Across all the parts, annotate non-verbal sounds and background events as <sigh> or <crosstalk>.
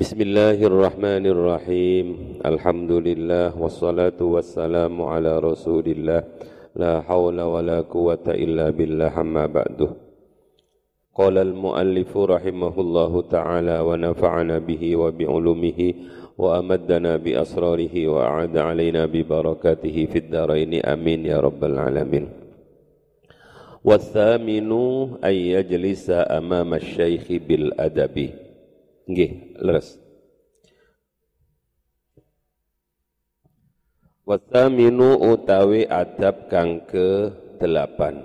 Bismillahirrahmanirrahim. Alhamdulillah Wassalatu wassalamu ala rasulillah. La hawla wa la quwata illa billah amma ba'du. Qala al-muallifu rahimahullahu ta'ala Wa nafa'ana bihi wa bi'ulumihi Wa amaddana bi asrarihi Wa a'ada alaina bi barakatihi Fid daraini. Amin ya rabbal alamin. Wathaminu an yajlisa amama syaikhi bil adabi Nggih, leres. Wasaminu utawi adab kang ke delapan.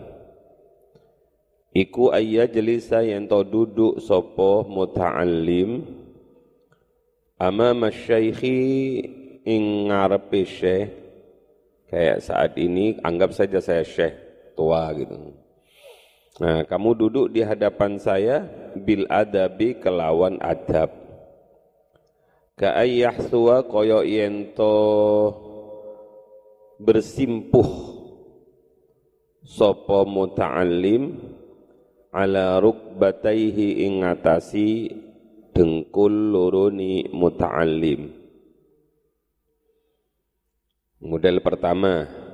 Iku ayya jelisa yang to duduk sopo muta'allim ama masyaikhi ing ngarepe syekh kayak saat ini anggap saja saya syekh tua gitu. Nah, kamu duduk di hadapan saya bil adabi kelawan adab. Ka ayyahsuwa koyo yento bersimpuh sapa muta'allim ala rukbataihi ing ngatasi dengkul loroni muta'allim. Model pertama,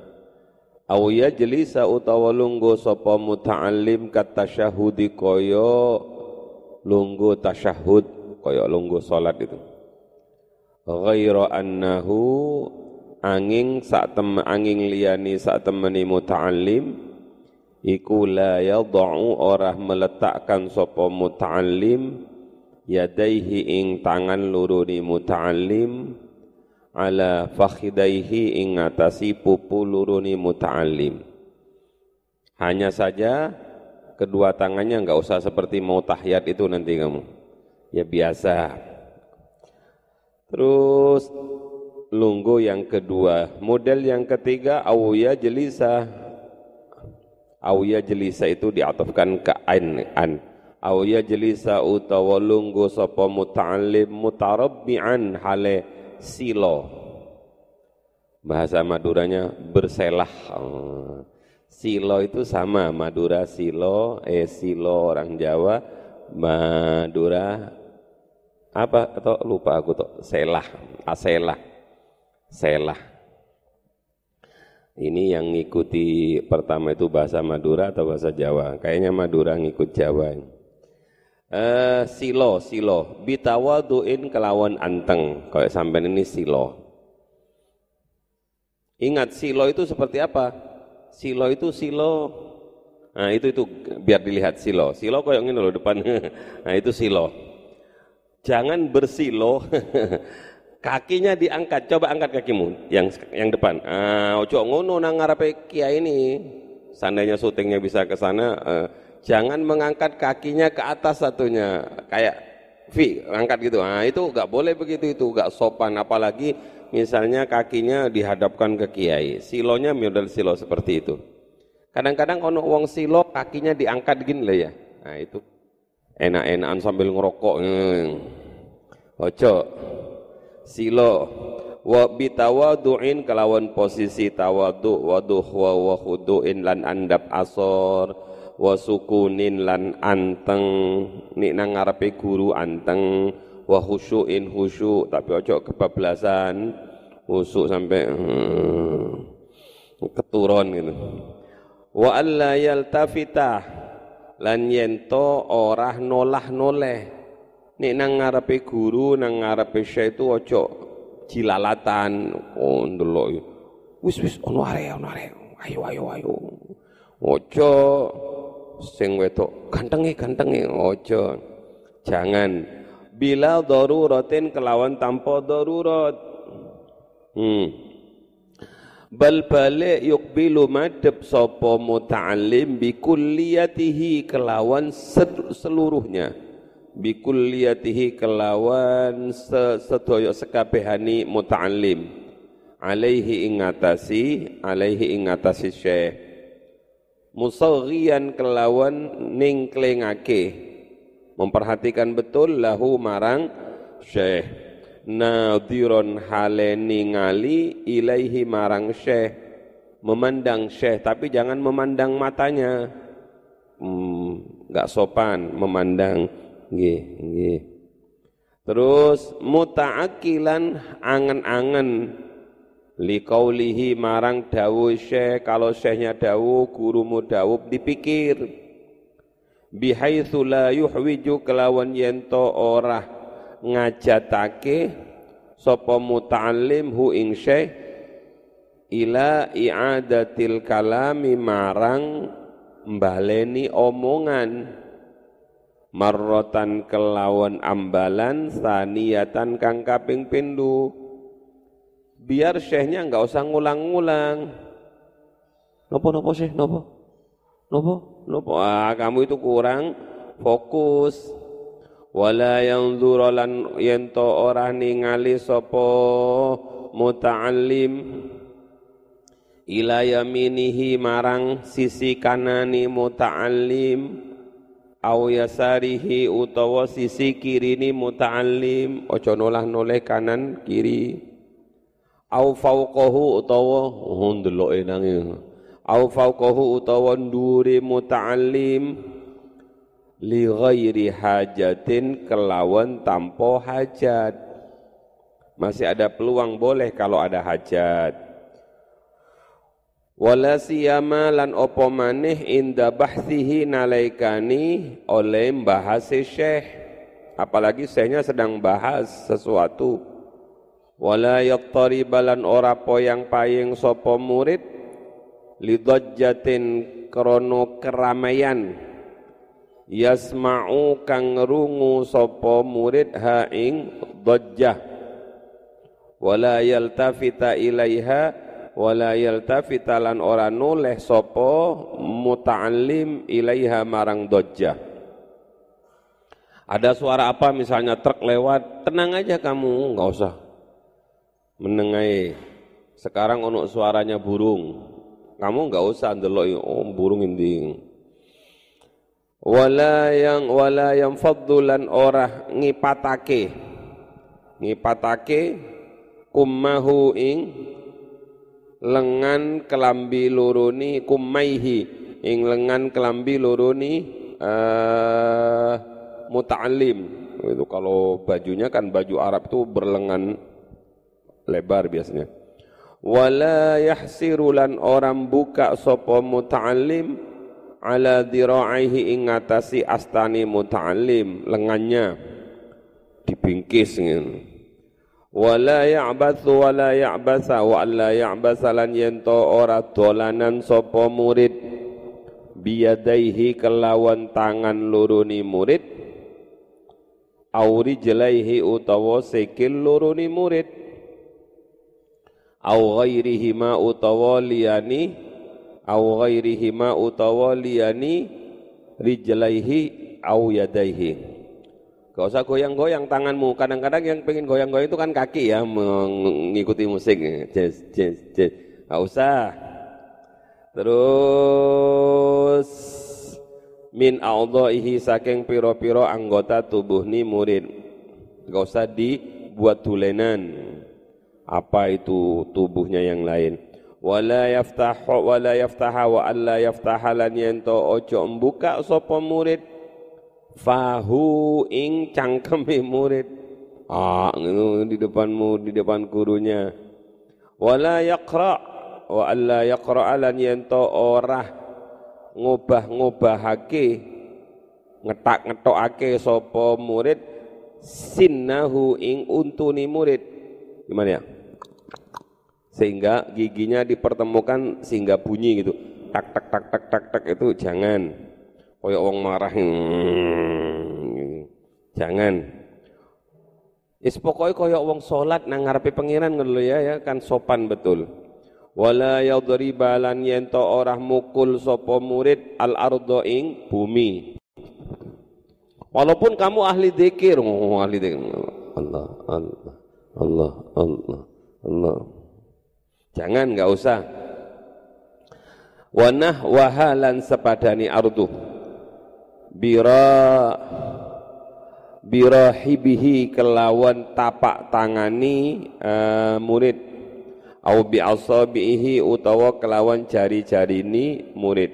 au yajlisa utawa lunggu sapa muta'allim katasyahudi kaya lunggu tasyahud kaya lunggu salat itu. Ghaira annahu angin sak tem angin liyani sak temeni muta'allim iku la yad'u ora meletakkan sapa muta'allim yadaihi ing tangan luruni muta'allim ala fakhidaihi ing atasi pupu luruni muta'allim. Hanya saja kedua tangannya enggak usah seperti mau tahiyat itu nanti kamu. Ya biasa. Terus lunggu yang kedua, model yang ketiga awya jelisa. Awya jelisa itu diatofkan ke an an. Awya jelisa utawa lunggu sapa muta'allim mutarabbi'an hale silo. Bahasa Maduranya berselah. Silo itu sama, Madura silo, eh silo orang Jawa, Madura apa atau lupa aku tuh selah, aselah, selah. Ini yang ngikuti pertama itu bahasa Madura atau bahasa Jawa? Kayaknya Madura ngikut Jawa. Uh, silo, silo. Bitawaduin kelawan anteng. Kalau sampai ini silo. Ingat silo itu seperti apa? Silo itu silo. Nah itu itu biar dilihat silo. Silo yang ini loh depan. <laughs> nah itu silo. Jangan bersilo. <laughs> kakinya diangkat. Coba angkat kakimu yang yang depan. Ah, ojo ngono nang ngarepe ini. Seandainya syutingnya bisa ke sana, uh, jangan mengangkat kakinya ke atas satunya. Kayak V angkat gitu. Nah itu nggak boleh begitu itu nggak sopan. Apalagi misalnya kakinya dihadapkan ke kiai. Silonya model silo seperti itu. Kadang-kadang ono wong silo kakinya diangkat gini lah ya. Nah itu enak-enakan sambil ngerokok. Ojo. Silo. Wa bitawadu'in kelawan posisi tawadu waduh wa wa khudu'in lan andap asor wa sukunin lan anteng. Nik nang ngarepe guru anteng wa khusyuin khusyuk tapi ojo kebablasan khusuk sampai hmm, keturun gitu. Wa alla yaltafita lan yento ora nolah noleh nik nang ngarepe guru nang ngarepe syekh itu ojo jilalatan oh ndelok wis wis ono are ono are ayo ayo ayo. Ojo sing wedok gantengi gantengi. Ojo jangan. Bila daruratin kelawan tanpa darurat. Hmm. Bal balik yukbilu madhab sapa muta'allim bi kulliyatihi kelawan seluruhnya. Bi kulliyatihi kelawan sedaya sekabehani muta'allim. Alaihi ingatasi alaihi ingatasi syekh musaghiyan kelawan ningklengake memperhatikan betul lahu marang syekh. Nadhiron hale ningali ilaihi marang syekh. Memandang syekh tapi jangan memandang matanya. Hmm, sopan memandang. Nggih nggih. Terus muta'akilan angen-angen liqaulihi marang dawu syekh kalau syekhnya dawu gurumu dawu dipikir. Bihaitsu la yuhwiju kelawan yento ora ngajatake sapa muta'allim hu ing syekh ila i'adatil kalami marang mbaleni omongan. Marrotan kelawan ambalan saniyatan kang kaping biar syekhnya nggak usah ngulang-ngulang. Nopo nopo syekh nopo? Nopo? Nopo? Ah kamu itu kurang fokus. Wala yang zurolan yento orang ningali sopo muta'allim. Ila yaminihi marang sisi kanani muta'allim. Au yasarihi utawa sisi kirini muta'allim. Ojo nolah noleh kanan kiri au fauqahu utawa oh ndeloke nang au fauqahu utawa ndure muta'allim li ghairi hajatin kelawan tanpa hajat. Masih ada peluang boleh kalau ada hajat. Wala siyama lan opo maneh inda bahsihi nalaikani oleh bahas syekh. Apalagi syekhnya sedang bahas sesuatu wala yattaribalan ora poyang payeng sopo murid lidajjatin krono keramaian. Yasma'u kang rungu sopo murid ha ing dajjah. Wala yaltafita ilaiha wala yaltafitalan ora noleh sapa muta'allim ilaiha marang dojjah ada suara apa misalnya truk lewat tenang aja kamu nggak usah menengai sekarang ono suaranya burung. Kamu nggak usah ndelok oh burung ini wala yang wala yang faddulan ora ngipatake. Ngipatake kummahu ing lengan kelambi luruni kumaihi ing lengan kelambi luruni uh, muta'alim itu kalau bajunya kan baju Arab itu berlengan lebar biasanya. Wala yahsirulan orang buka sopo muta'alim ala diraihi ing ngatasi astani muta'alim lengannya dibingkis gitu wala ya'bathu wala ya'basa wa alla ya'basa lan yento ora dolanan sapa murid biyadaihi kelawan tangan luruni murid auri jelaihi utawa sikil luruni murid au ghairihima utawa liyani au ghairihima utawa liyani rijlaihi au yadaihi Gak usah goyang-goyang tanganmu. Kadang-kadang yang pengen goyang-goyang itu kan kaki ya mengikuti musik. Jazz, jazz, jazz. Gak usah. Terus min audhaihi saking piro-piro anggota tubuh ni murid. Gak usah dibuat tulenan. Apa itu tubuhnya yang lain. Wala yaftahu wala yaftaha wa alla yaftaha lan yanto ojo membuka sapa murid fahu ing cangkeme murid. Ah di depanmu di depan gurunya. Wala yaqra wa alla yaqra lan yanto ora ngubah-ngubahake ngetak-ngetokake sapa murid sinnahu ing untuni murid. Gimana ya sehingga giginya dipertemukan sehingga bunyi gitu tak tak tak tak tak tak itu jangan Koyok wong marah. Hmm. Jangan. Is pokoknya koyok wong salat nang ngarepe pangeran ngono ya ya kan sopan betul. Wala yadriba lan yento orah mukul sapa murid al ardo ing bumi. Walaupun kamu ahli zikir, oh, ahli zikir. Allah, Allah, Allah, Allah, Allah. Jangan enggak usah. Wanah wahalan sepadani arduh bira birahibihi kelawan tapak tangani uh, murid. Au bi asabihi utawa kelawan jari-jari ini murid.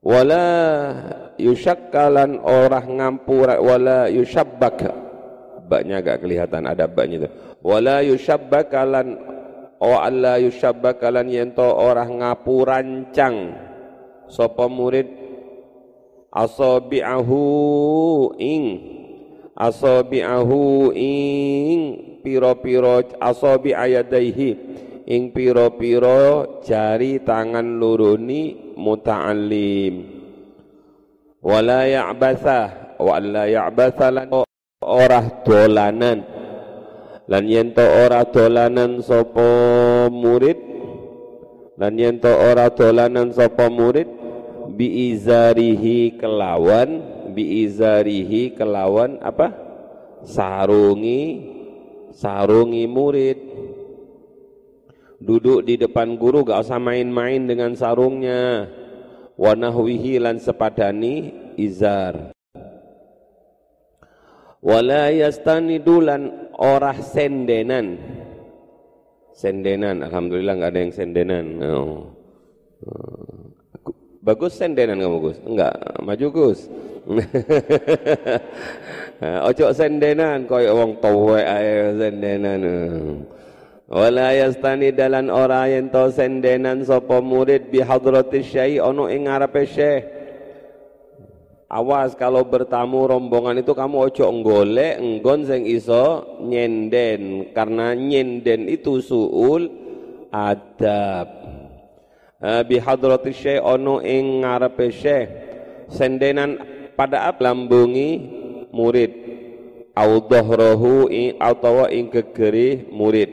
Wala yusyakkalan orang ngampur wala yusyabbak. Baknya agak kelihatan ada baknya itu wala yushabbakalan o alla yushabbakalan yento orang ngapurancang. Sapa murid? Asabi'ahu ing. Asabi'ahu ing. Piro-piro asabi ayadaihi ing piro-piro jari tangan luruni muta'allim. Wala ya'batha wala ya'batha lan ora dolanan lan yen to ora dolanan sapa murid? Lan yen to ora dolanan sapa murid? Biizarihi kelawan biizarihi kelawan apa? Sarungi sarungi murid. Duduk di depan guru gak usah main-main dengan sarungnya. Wanahwihi lan sepadani izar. Wala yastanidulan orah sendenan. Sendenan alhamdulillah nggak ada yang sendenan. Oh. bagus sendenan kamu Gus? Enggak maju Gus. <laughs> Ojo sendenan koyo wong tuwek ae sendenan. Wala yastani dalan ora yen to sendenan sapa murid bi hadratis syai ono ing ngarepe syekh Awas kalau bertamu rombongan itu kamu ojo nggolek nggon sing iso nyenden. Karena nyenden itu suul adab. Bi hadrati syekh ono ing ngarepe syekh. Sendenan pada ap lambungi murid. Au dhahrahu atau ing gegeri murid.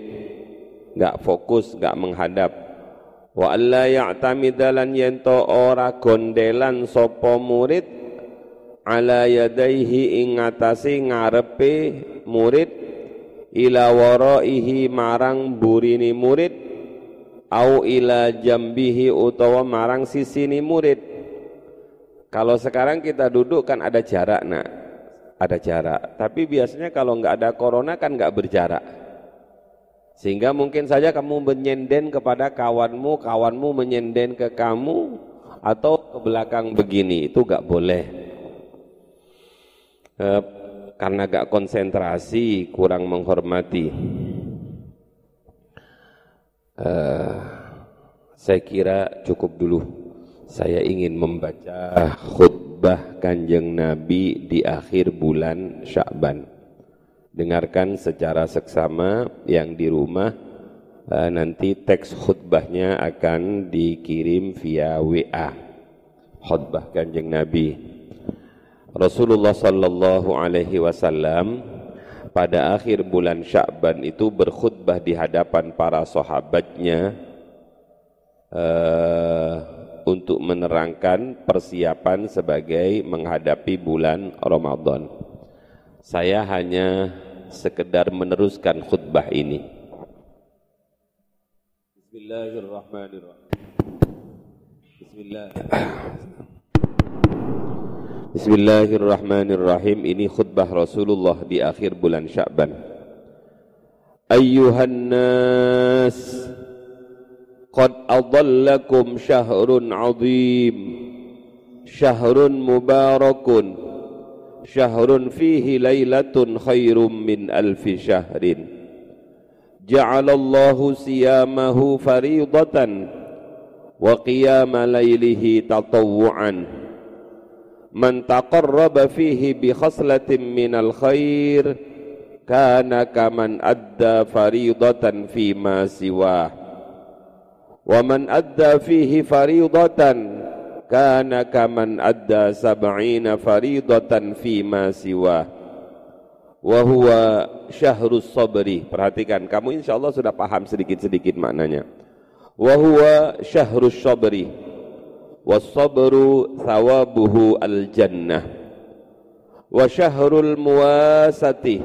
Enggak fokus enggak menghadap. Wa alla ya'tamidalan yento ora gondelan sapa murid ala yadaihi ing ngatasi ngarepe murid ila waraihi marang burini murid au ila jambihi utawa marang sisini murid. Kalau sekarang kita duduk kan ada jarak nak. Ada jarak. Tapi biasanya kalau nggak ada corona kan nggak berjarak. Sehingga mungkin saja kamu menyenden kepada kawanmu kawanmu menyenden ke kamu atau ke belakang begini. Itu nggak boleh eh, karena gak konsentrasi, kurang menghormati. Eh, saya kira cukup dulu. Saya ingin membaca khutbah kanjeng Nabi di akhir bulan Sya'ban. Dengarkan secara seksama yang di rumah eh, nanti teks khutbahnya akan dikirim via WA. Khutbah kanjeng Nabi Rasulullah sallallahu alaihi wasallam pada akhir bulan Sya'ban itu berkhutbah di hadapan para sahabatnya uh, untuk menerangkan persiapan sebagai menghadapi bulan Ramadan. Saya hanya sekedar meneruskan khutbah ini. Bismillahirrahmanirrahim. Bismillahirrahmanirrahim. Bismillahirrahmanirrahim. Ini khutbah Rasulullah di akhir bulan Sya'ban Ayyuhan nas Qad adallakum syahrun azim Syahrun mubarakun Syahrun fihi laylatun khairum min alfi syahrin. Ja'alallahu siyamahu faridatan Wa qiyama laylihi tatawu'an man taqarraba fihi bi khaslatin minal khair kana kaman adda faridatan fi ma siwa. Wa man adda fihi faridatan kana kaman adda sab'ina faridatan fi ma siwa. Wa huwa syahrus sabri. Perhatikan kamu insyaallah sudah paham sedikit-sedikit maknanya. Wa huwa syahrus sabri was-sabru thawabuhu al-jannah wa syahrul muwasati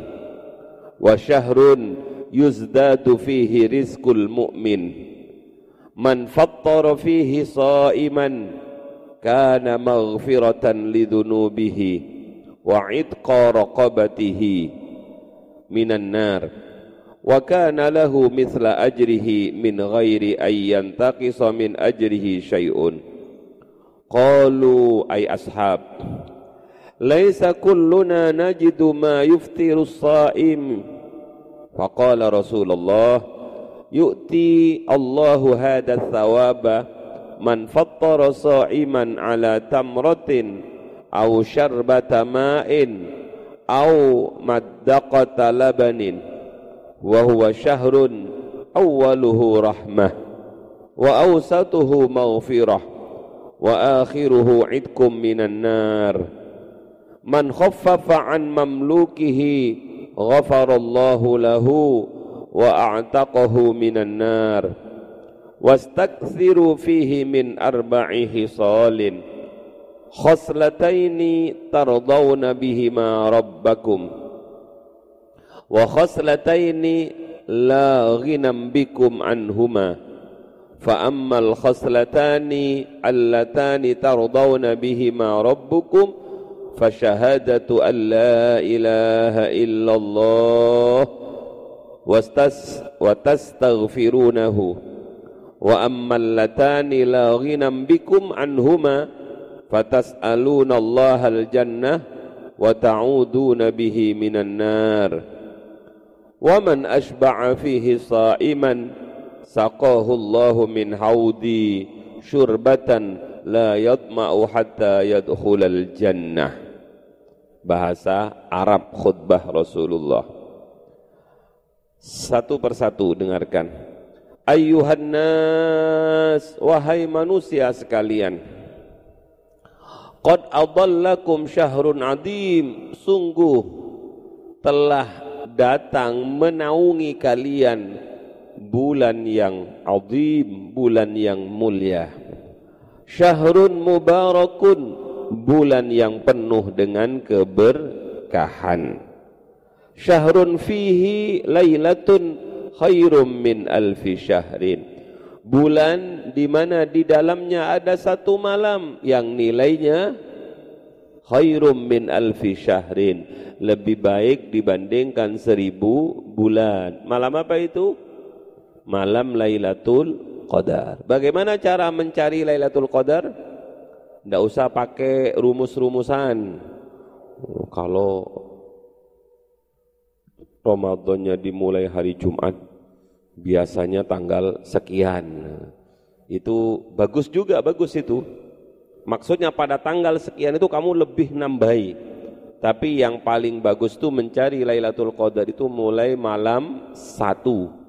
wa syahrun yuzdadu fihi rizqul mu'min man fattara fihi sa'iman kana maghfiratan lidhunubihi wa itqa raqabatihi minan nar wa kana lahu mithla ajrihi min ghairi an yantaqisa min ajrihi syai'un Qalu ay ashab Laisa kulluna najidu ma yuftirus saim Faqala Rasulullah Yu'ti Allahu hadha thawaba Man fattara sa'iman ala tamratin Au syarbata ma'in Au maddaqata labanin Wa syahrun Awaluhu rahmah Wa awsatuhu maghfirah وآخره عتق من النار. من خفف عن مملوكه غفر الله له وأعتقه من النار. واستكثروا فيه من أربع خصال. خصلتين ترضون بهما ربكم. وخصلتين لا غنى بكم عنهما. فأما الخصلتان اللتان ترضون بهما ربكم فشهادة أن لا إله إلا الله وتستغفرونه. وأما اللتان لا غنى بكم عنهما فتسألون الله الجنة وتعودون به من النار. ومن أشبع فيه صائما saqahullahu min haudi syurbatan la yatma'u hatta yadkhulal jannah bahasa Arab khutbah Rasulullah. Satu persatu dengarkan. Ayyuhan nas wahai manusia sekalian. Qad adallakum syahrun adim. Sungguh telah datang menaungi kalian bulan yang adim bulan yang mulia. Syahrun mubarakun bulan yang penuh dengan keberkahan. Syahrun fihi lailatun khairum min alfi syahrin. Bulan di mana di dalamnya ada satu malam yang nilainya khairum min alfi syahrin. Lebih baik dibandingkan seribu bulan. Malam apa itu malam Lailatul Qadar. Bagaimana cara mencari Lailatul Qadar? Tidak usah pakai rumus-rumusan. Kalau Ramadannya dimulai hari Jumat biasanya tanggal sekian. Itu bagus juga bagus itu. Maksudnya pada tanggal sekian itu kamu lebih nambahi. Tapi yang paling bagus itu mencari Lailatul Qadar itu mulai malam satu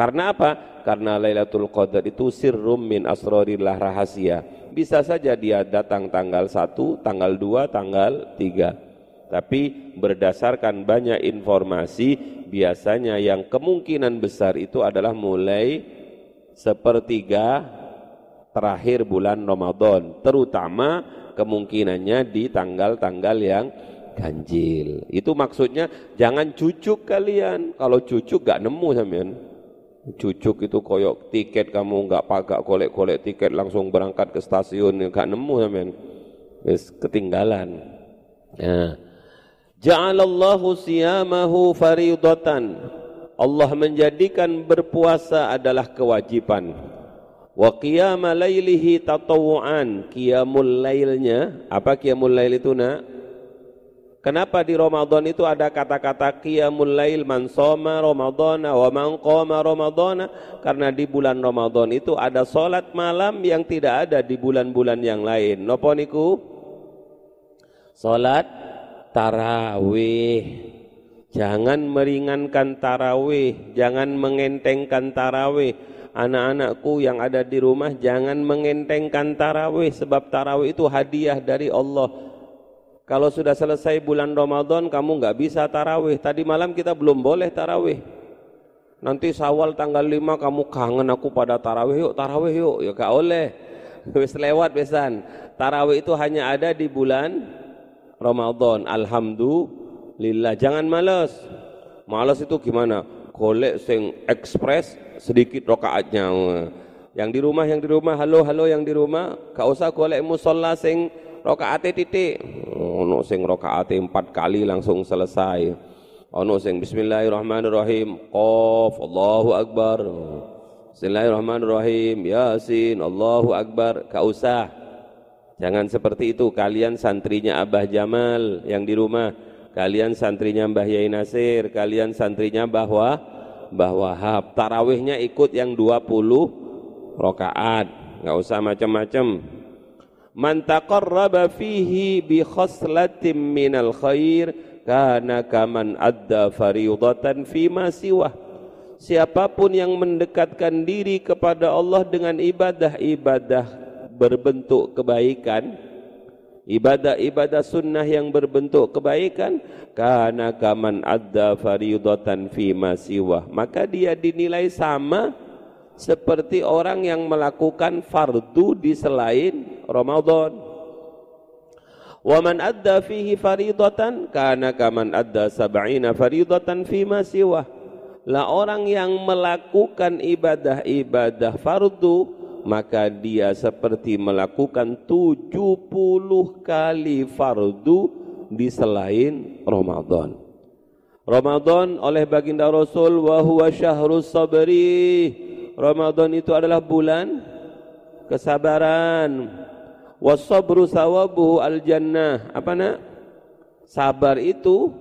karena apa? karena Lailatul Qadar itu sirrum min asrorillah rahasia bisa saja dia datang tanggal satu, tanggal dua, tanggal tiga tapi berdasarkan banyak informasi, biasanya yang kemungkinan besar itu adalah mulai sepertiga terakhir bulan Ramadan, terutama kemungkinannya di tanggal-tanggal yang ganjil. Itu maksudnya jangan cucuk kalian. Kalau cucuk gak nemu sampean. Cucuk itu koyok tiket kamu nggak pakai kolek-kolek tiket langsung berangkat ke stasiun gak nemu sampean. Wis ketinggalan. Nah, Ja'alallahu siyamahu faridatan. Allah menjadikan berpuasa adalah kewajiban. Wa qiyama lailihi tatawuan. Qiyamul lailnya, apa qiyamul lail itu nak? Kenapa di Ramadan itu ada kata-kata qiyamul lail man soma Ramadana wa man qama Ramadana? Karena di bulan Ramadan itu ada solat malam yang tidak ada di bulan-bulan yang lain. Napa niku? Salat tarawih jangan meringankan tarawih jangan mengentengkan tarawih anak-anakku yang ada di rumah jangan mengentengkan tarawih sebab tarawih itu hadiah dari Allah kalau sudah selesai bulan Ramadan kamu nggak bisa tarawih tadi malam kita belum boleh tarawih nanti sawal tanggal 5 kamu kangen aku pada tarawih yuk tarawih yuk ya gak oleh <laughs> wis lewat besan tarawih itu hanya ada di bulan Ramadan. Alhamdulillah. Jangan malas. Malas itu gimana? Golek sing ekspres sedikit rokaatnya. Yang di rumah, yang di rumah, halo, halo yang di rumah, gak usah golek musola sing rokaate titik. Ono sing rokaate empat kali langsung selesai. Ono sing Bismillahirrahmanirrahim. Qaf, Allahu Akbar. Bismillahirrahmanirrahim. Yasin, Allahu Akbar. Gak usah. Jangan seperti itu. Kalian santrinya Abah Jamal yang di rumah. Kalian santrinya Mbah Yai Nasir. Kalian santrinya bahwa Mbah Wahab. Tarawihnya ikut yang 20 rokaat. Nggak usah macam-macam. Man taqarraba fihi bi khaslatin minal khair kana kaman adda fariudatan fima siwah. Siapa pun yang mendekatkan diri kepada Allah dengan ibadah-ibadah berbentuk kebaikan ibadah-ibadah sunnah yang berbentuk kebaikan karena kaman adda fariudatan fi masiwah maka dia dinilai sama seperti orang yang melakukan fardu di selain Ramadan wa man adda fihi faridatan kana kaman adda sab'ina faridatan fi ma siwah lah orang yang melakukan ibadah-ibadah fardu maka dia seperti melakukan 70 kali fardu di selain Ramadan. Ramadan oleh baginda Rasul wa huwa syahrus sabri. Ramadan itu adalah bulan kesabaran. Wasabru sawabuhu al jannah. Apa nak? Sabar itu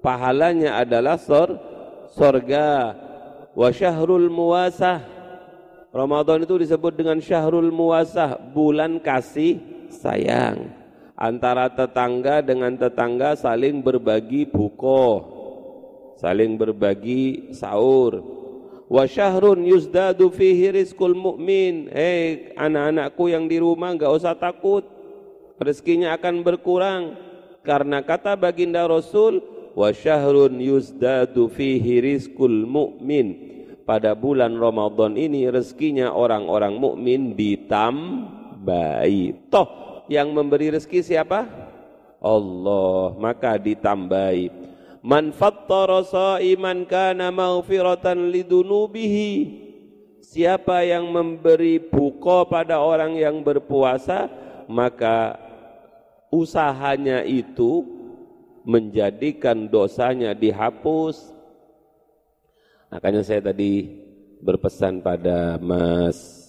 pahalanya adalah sur sorga wa syahrul muwasah Ramadan itu disebut dengan syahrul muwasah bulan kasih sayang antara tetangga dengan tetangga saling berbagi buko saling berbagi sahur wa syahrun yuzdadu fihi rizqul mu'min. Hei anak-anakku yang di rumah enggak usah takut. Rezekinya akan berkurang. Karena kata baginda Rasul wa syahrun yuzdadu fihi rizqul mu'min. Pada bulan Ramadan ini rezekinya orang-orang mukmin ditambahi. Toh yang memberi rezeki siapa? Allah. Maka ditambahi man fattara sa'iman kana maghfiratan lidunubihi siapa yang memberi buka pada orang yang berpuasa maka usahanya itu menjadikan dosanya dihapus. Makanya saya tadi berpesan pada Mas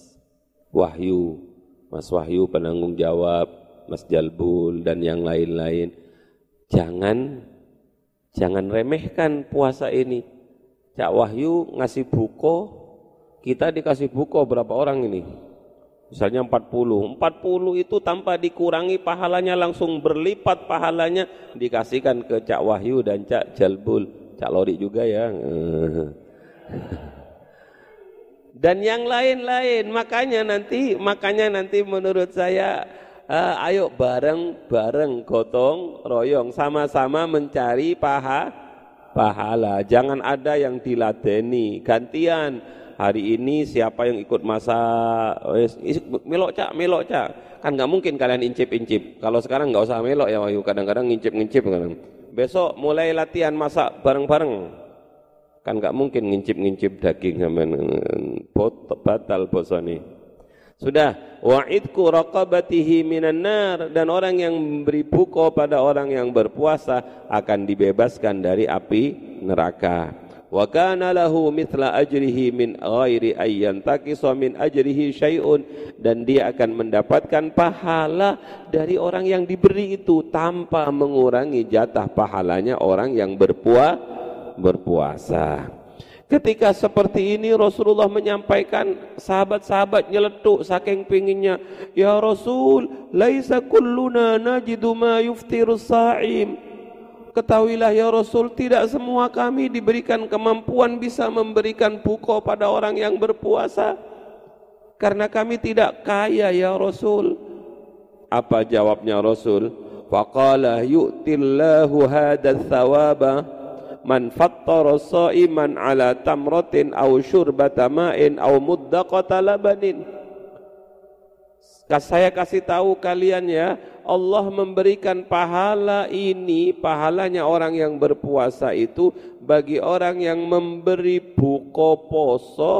Wahyu, Mas Wahyu penanggung jawab, Mas Jalbul dan yang lain-lain. Jangan jangan remehkan puasa ini. Cak Wahyu ngasih buko, kita dikasih buko berapa orang ini? Misalnya 40. 40 itu tanpa dikurangi pahalanya langsung berlipat pahalanya dikasihkan ke Cak Wahyu dan Cak Jalbul. Cak Lori juga ya. <laughs> Dan yang lain-lain. Makanya nanti makanya nanti menurut saya uh, ayo bareng-bareng gotong royong sama-sama mencari paha pahala. Jangan ada yang diladeni, gantian. Hari ini siapa yang ikut masa melok cak melok cak. Kan nggak mungkin kalian incip-incip. Kalau sekarang nggak usah melok ya Wahyu. Kadang-kadang ngincip-ngincip kadang besok mulai latihan masak bareng-bareng. Kan nggak mungkin ngincip-ngincip daging bot batal bosoni sudah. Wa'idku raqabatihi minan nar. Dan orang yang memberi buko pada orang yang berpuasa akan dibebaskan dari api neraka. Wa kana lahu mithla ajrihi min ghairi ayyan taqisa min ajrihi syai'un. Dan dia akan mendapatkan pahala dari orang yang diberi itu tanpa mengurangi jatah pahalanya orang yang berpuasa berpuasa Ketika seperti ini Rasulullah menyampaikan sahabat-sahabat nyeletuk saking pinginnya Ya Rasul laisa kulluna najidu ma yuftiru sa'im Ketahuilah ya Rasul, tidak semua kami diberikan kemampuan bisa memberikan buko pada orang yang berpuasa. Karena kami tidak kaya ya Rasul. Apa jawabnya Rasul? Faqala yu'tillahu hadha thawaba man fattara sa'iman ala tamratin aw syurbata ma'in aw muddaqata labanin. Saya kasih tahu kalian ya, Allah memberikan pahala ini, pahalanya orang yang berpuasa itu bagi orang yang memberi buko poso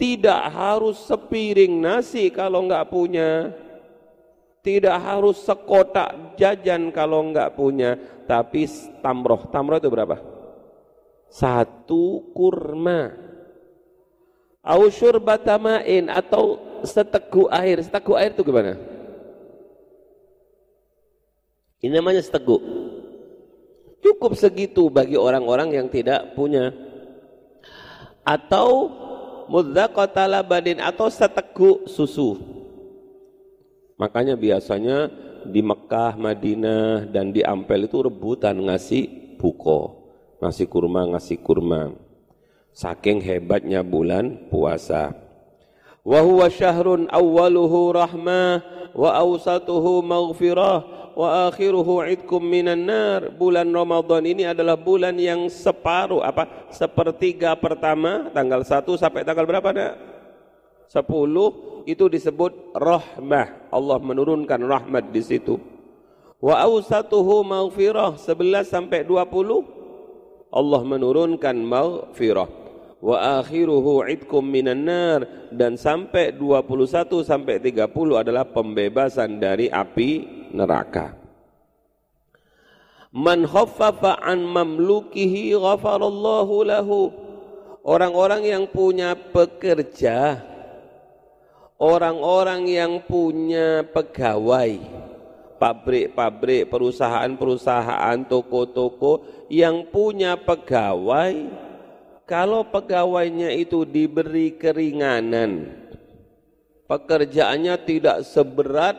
tidak harus sepiring nasi kalau enggak punya. Tidak harus sekotak jajan kalau enggak punya, tapi tamroh. Tamroh itu berapa? Satu kurma. Ausyur batamain atau seteguk air. Seteguk air itu gimana? Ini namanya seteguk. Cukup segitu bagi orang-orang yang tidak punya. Atau mudzaqata labadin atau seteguk susu. Makanya biasanya di Mekah, Madinah dan di Ampel itu rebutan ngasih buko, ngasih kurma, ngasih kurma. Saking hebatnya bulan puasa. Wa huwa syahrun awwaluhu rahmah wa awsatuhu maghfirah wa akhiruhu idkum minan nar. Bulan Ramadan ini adalah bulan yang separuh apa? Sepertiga pertama tanggal 1 sampai tanggal berapa nak? 10 itu disebut rahmah. Allah menurunkan rahmat di situ. Wa awsatuhu maghfirah 11 sampai 20 Allah menurunkan maghfirah wa akhiruhu idkum minan nar dan sampai 21 sampai 30 adalah pembebasan dari api neraka. Man khaffafa an mamlukihi ghafarallahu lahu. Orang-orang yang punya pekerja, orang-orang yang punya pegawai, pabrik-pabrik, perusahaan-perusahaan, toko-toko yang punya pegawai, kalau pegawainya itu diberi keringanan, pekerjaannya tidak seberat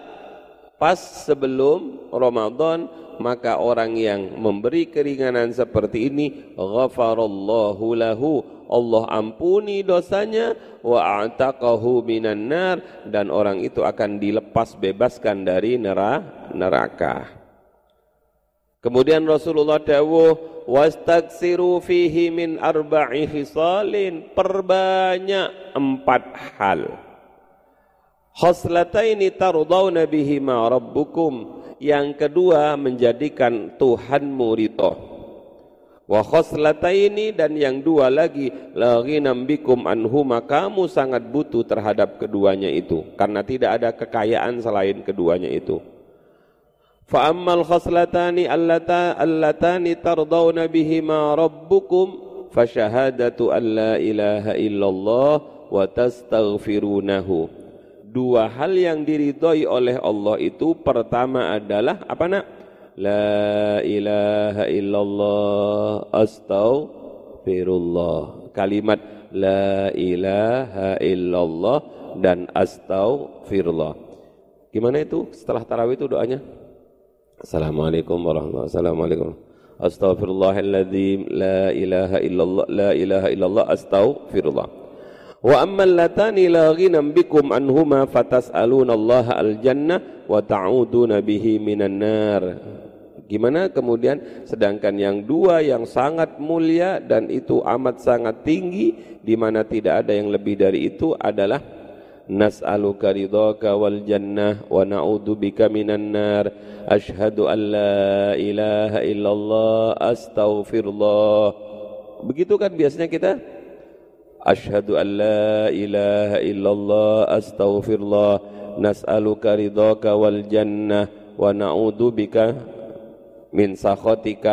pas sebelum Ramadan maka orang yang memberi keringanan seperti ini ghafarallahu lahu. Allah ampuni dosanya wa a'taqahu minan nar. Dan orang itu akan dilepas bebaskan dari neraka. Kemudian Rasulullah dawuh wastaksiru fihi min arba'i khisalin perbanyak empat hal. Khoslataini tardawna bihima rabbukum. Yang kedua menjadikan Tuhanmu ridho. Wa khoslataini dan yang dua lagi lagi nambikum anhuma kamu sangat butuh terhadap keduanya itu karena tidak ada kekayaan selain keduanya itu. Fa ammal khoslatani allata allatani tardawna bihima rabbukum fa syahadatu an la ilaha illallah wa tastaghfirunahu dua hal yang diridhoi oleh Allah itu pertama adalah apa nak? La ilaha illallah astaghfirullah. Kalimat la ilaha illallah dan astaghfirullah. Gimana itu setelah tarawih itu doanya? Assalamualaikum warahmatullahi wabarakatuh. Assalamualaikum. Astaghfirullahalladzim la ilaha illallah la ilaha illallah astaghfirullah. Wa ammal latani la ghinam bikum anhuma fatas'aluna Allah al-jannah wa ta'uduna bihi minan nar. Gimana kemudian? Sedangkan yang dua yang sangat mulia dan itu amat sangat tinggi di mana tidak ada yang lebih dari itu adalah nas'aluka ridhaka wal jannah wa na'udzu bika minan nar. Asyhadu an la ilaha illallah astaghfirullah. Begitu kan biasanya kita أشهد أن لا إله إلا الله أستغفر الله نسألك رضاك والجنة ونعوذ بك من سخطك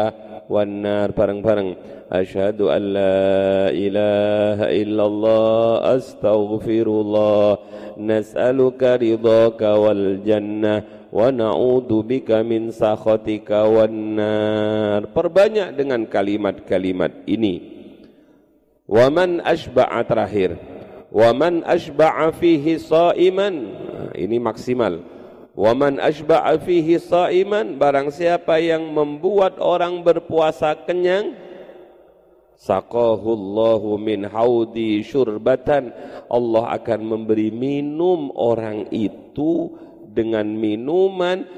والنار bareng-bareng أشهد أن لا إله إلا الله أستغفر الله نسألك رضاك والجنة ونعوذ بك من سخطك والنار perbanyak dengan kalimat-kalimat ini Waman ashba'a terakhir. Waman ashba'a fihi sa'iman. Nah, ini maksimal. Waman ashba'a fihi sa'iman. Barang siapa yang membuat orang berpuasa kenyang. Saqahullahu min haudi syurbatan. Allah akan memberi minum orang itu dengan minuman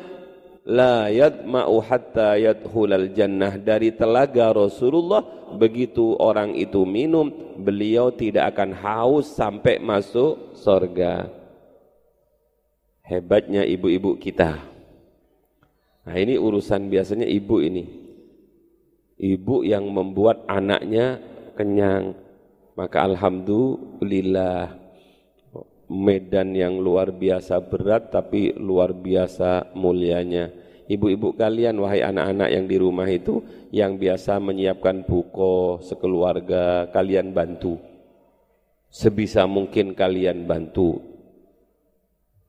la yadma'u hatta yadkhulal jannah. Dari telaga Rasulullah begitu orang itu minum beliau tidak akan haus sampai masuk surga hebatnya ibu-ibu kita. Nah ini urusan biasanya ibu ini. Ibu yang membuat anaknya kenyang. Maka alhamdulillah medan yang luar biasa berat tapi luar biasa mulianya. Ibu-ibu kalian wahai anak-anak yang di rumah itu yang biasa menyiapkan buko sekeluarga kalian bantu. Sebisa mungkin kalian bantu.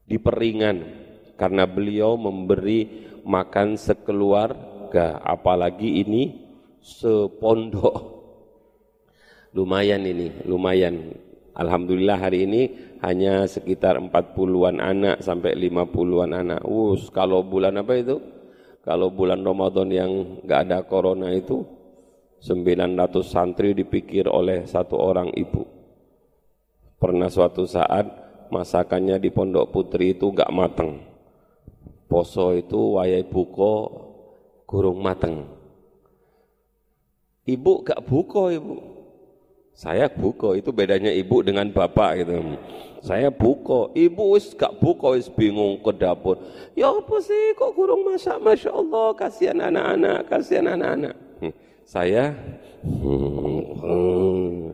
Diperingan karena beliau memberi makan sekeluarga, apalagi ini sepondok. Lumayan ini, lumayan. Alhamdulillah hari ini hanya sekitar 40-an anak sampai 50-an anak. Us, kalau bulan apa itu? Kalau bulan Ramadan yang nggak ada corona itu 900 santri dipikir oleh satu orang ibu. Pernah suatu saat masakannya di Pondok Putri itu nggak mateng. Poso itu wayai buko gurung mateng. Ibu gak buko ibu. Saya buko, itu bedanya ibu dengan bapak gitu. Saya buko, ibu wis gak buko wis bingung ke dapur. Ya apa sih kok kurung masak? Masya Allah, kasihan anak-anak, kasihan anak-anak. Hmm, saya hmm,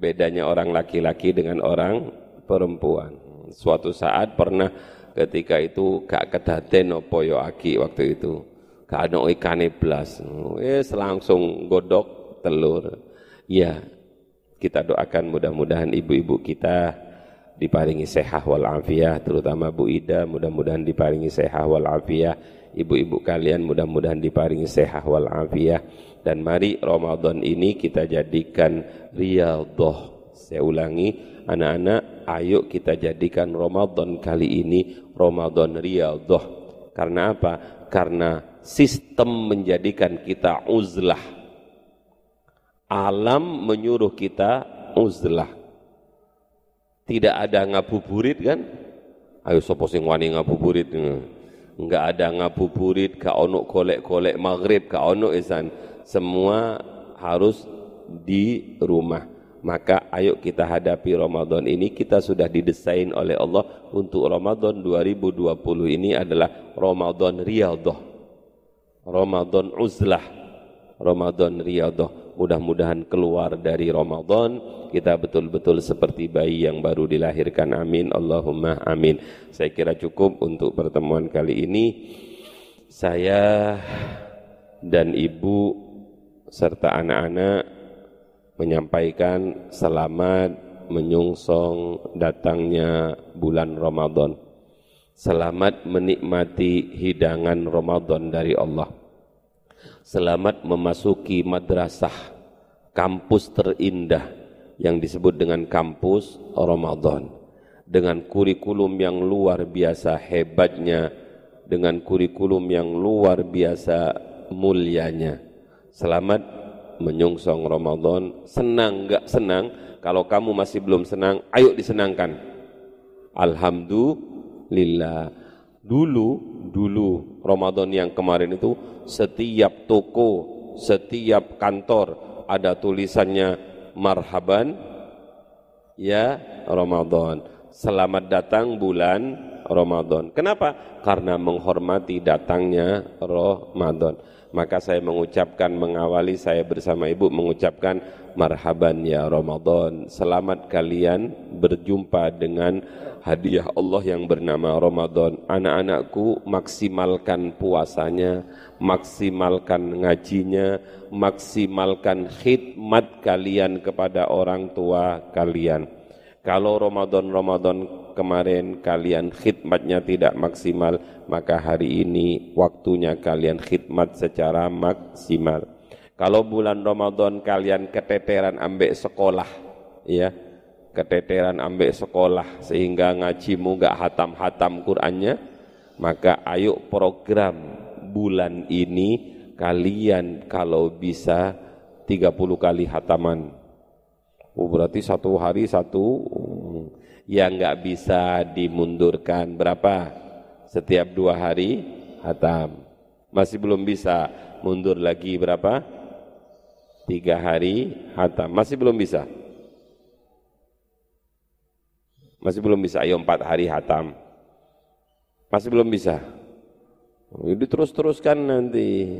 bedanya orang laki-laki dengan orang perempuan. Suatu saat pernah ketika itu gak kedaten opo yo aki waktu itu. Gak ada ikan blas. Wis langsung godok telur. Ya, kita doakan mudah-mudahan ibu-ibu kita diparingi sehat wal terutama Bu Ida mudah-mudahan diparingi sehat wal ibu-ibu kalian mudah-mudahan diparingi sehat wal dan mari Ramadan ini kita jadikan riyadhah. Saya ulangi, anak-anak, ayo kita jadikan Ramadan kali ini Ramadan riyadhah. Karena apa? Karena sistem menjadikan kita uzlah alam menyuruh kita uzlah. Tidak ada ngabuburit kan? Ayo sapa sing wani ngabuburit? Enggak ada ngabuburit, ka ono kolek-kolek maghrib, ka ono isan. Semua harus di rumah. Maka ayo kita hadapi Ramadan ini kita sudah didesain oleh Allah untuk Ramadan 2020 ini adalah Ramadan riyadhah. Ramadan uzlah. Ramadan riyadhah mudah-mudahan keluar dari Ramadan kita betul-betul seperti bayi yang baru dilahirkan. Amin. Allahumma amin. Saya kira cukup untuk pertemuan kali ini. Saya dan ibu serta anak-anak menyampaikan selamat menyungsong datangnya bulan Ramadan. Selamat menikmati hidangan Ramadan dari Allah selamat memasuki madrasah kampus terindah yang disebut dengan kampus Ramadan. Dengan kurikulum yang luar biasa hebatnya dengan kurikulum yang luar biasa mulianya. Selamat menyungsong Ramadan. Senang enggak senang? Kalau kamu masih belum senang ayo disenangkan. Alhamdulillah. Dulu dulu Ramadan yang kemarin itu setiap toko, setiap kantor ada tulisannya marhaban ya Ramadan. Selamat datang bulan Ramadan. Kenapa? Karena menghormati datangnya Ramadan. Maka saya mengucapkan mengawali saya bersama ibu mengucapkan marhaban ya Ramadan. Selamat kalian berjumpa dengan hadiah Allah yang bernama Ramadan. Anak-anakku maksimalkan puasanya, maksimalkan ngajinya, maksimalkan khidmat kalian kepada orang tua kalian. Kalau Ramadan-Ramadan kemarin kalian khidmatnya tidak maksimal, maka hari ini waktunya kalian khidmat secara maksimal. Kalau bulan Ramadan kalian keteteran ambek sekolah, ya, keteteran ambek sekolah sehingga ngajimu gak hatam-hatam Qur'annya maka ayo program bulan ini kalian kalau bisa 30 kali hataman. Oh, berarti satu hari satu yang nggak bisa dimundurkan. Berapa setiap dua hari hatam masih belum bisa mundur lagi berapa tiga hari hatam masih belum bisa masih belum bisa, ayo empat hari hatam. Masih belum bisa. Ini terus-teruskan nanti.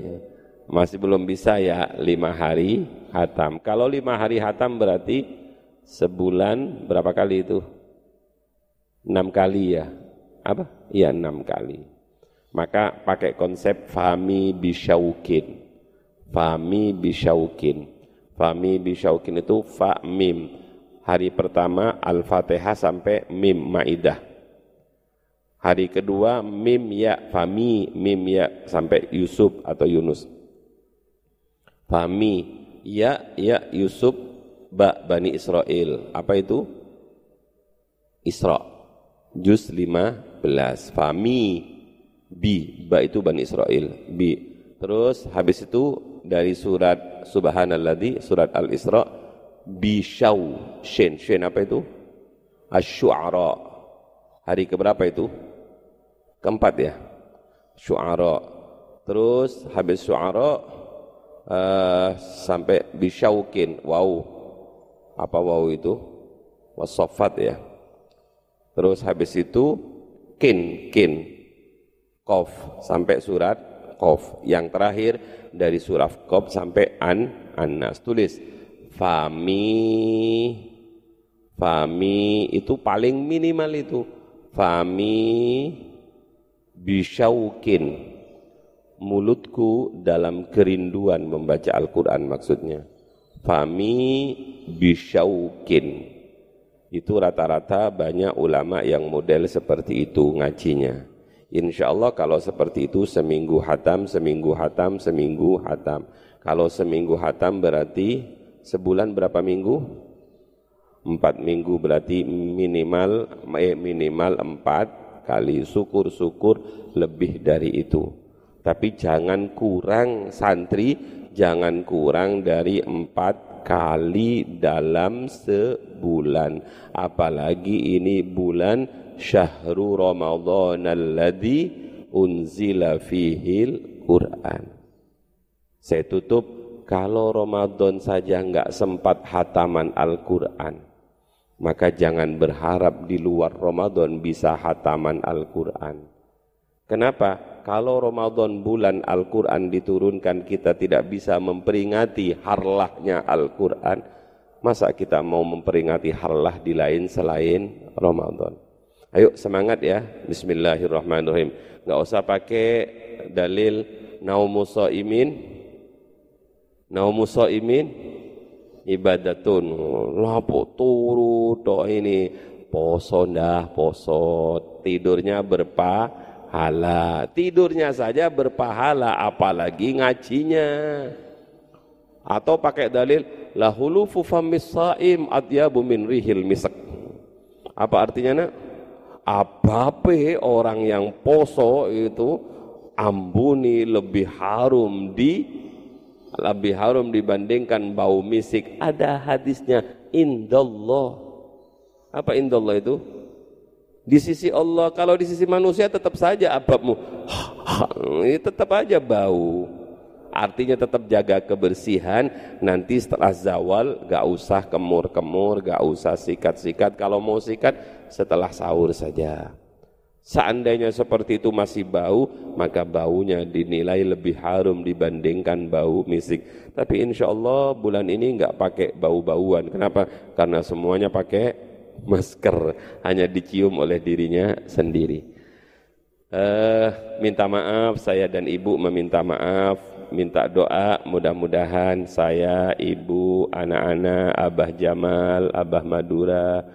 Masih belum bisa ya lima hari hatam. Kalau lima hari hatam berarti sebulan berapa kali itu? Enam kali ya. Apa? Iya enam kali. Maka pakai konsep fami bisyaukin. Fami bisyaukin. Fami bisyaukin itu fa mim hari pertama Al-Fatihah sampai Mim Maidah. Hari kedua mim ya fami mim ya sampai Yusuf atau Yunus. Fami ya ya Yusuf ba Bani Israel. Apa itu? Isra. Juz 15. Fami bi ba itu Bani Israel. Bi. Terus habis itu dari surat Subhanalladzi surat Al-Isra bi syau shin shin apa itu? Asy-syu'ara. Hari keberapa itu? Keempat ya. Syu'ara. Terus habis syu'ara uh, sampai bisyaukin. Wow. Apa wow itu? Wasofat ya. Terus habis itu kin, kin. Kof sampai surat kof. Yang terakhir dari surat kof sampai an, anas. Tulis. Fami Fami itu paling minimal itu. Fami bisyaukin. Mulutku dalam kerinduan membaca Al-Quran maksudnya. Fami bisyaukin. Itu rata-rata banyak ulama yang model seperti itu ngajinya. Insya Allah kalau seperti itu seminggu hatam, seminggu hatam, seminggu hatam. Kalau seminggu hatam berarti sebulan berapa minggu? empat minggu berarti minimal eh, minimal empat kali syukur-syukur lebih dari itu tapi jangan kurang santri jangan kurang dari empat kali dalam sebulan apalagi ini bulan syahru ramadhan alladhi unzila fihil Quran saya tutup kalau Ramadan saja enggak sempat hataman Al-Quran maka jangan berharap di luar Ramadan bisa hataman Al-Quran. Kenapa? Kalau Ramadan bulan Al-Quran diturunkan kita tidak bisa memperingati harlahnya Al-Quran, masa kita mau memperingati harlah di lain selain Ramadan? Ayo semangat ya, Bismillahirrahmanirrahim. Gak usah pakai dalil naumuso imin, naumuso imin, ibadatun. Lapo turu to ini. Poso ndah poso. Tidurnya berpahala tidurnya saja berpahala apalagi ngajinya atau pakai dalil lahulu famis min rihil misak apa artinya nak abape orang yang poso itu ambuni lebih harum di lebih harum dibandingkan bau misik. Ada hadisnya indallah. Apa indallah itu? Di sisi Allah, kalau di sisi manusia tetap saja ababmu ini tetap aja bau. Artinya tetap jaga kebersihan, nanti setelah zawal gak usah kemur-kemur, gak usah sikat-sikat. Kalau mau sikat setelah sahur saja. Seandainya seperti itu masih bau, maka baunya dinilai lebih harum dibandingkan bau misik. Tapi insya Allah bulan ini enggak pakai bau-bauan. Kenapa? Karena semuanya pakai masker, hanya dicium oleh dirinya sendiri. Uh, minta maaf, saya dan ibu meminta maaf, minta doa, mudah-mudahan saya, ibu, anak-anak, Abah Jamal, Abah Madura,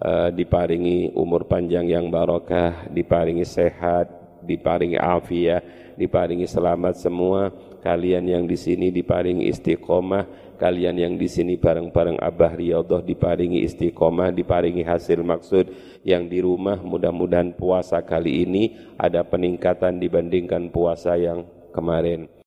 uh, diparingi umur panjang yang barokah, diparingi sehat, diparingi afiat, diparingi selamat semua. Kalian yang di sini diparingi istiqomah, kalian yang di sini bareng-bareng Abah Riyadhah diparingi istiqomah, diparingi hasil maksud yang di rumah mudah-mudahan puasa kali ini ada peningkatan dibandingkan puasa yang kemarin.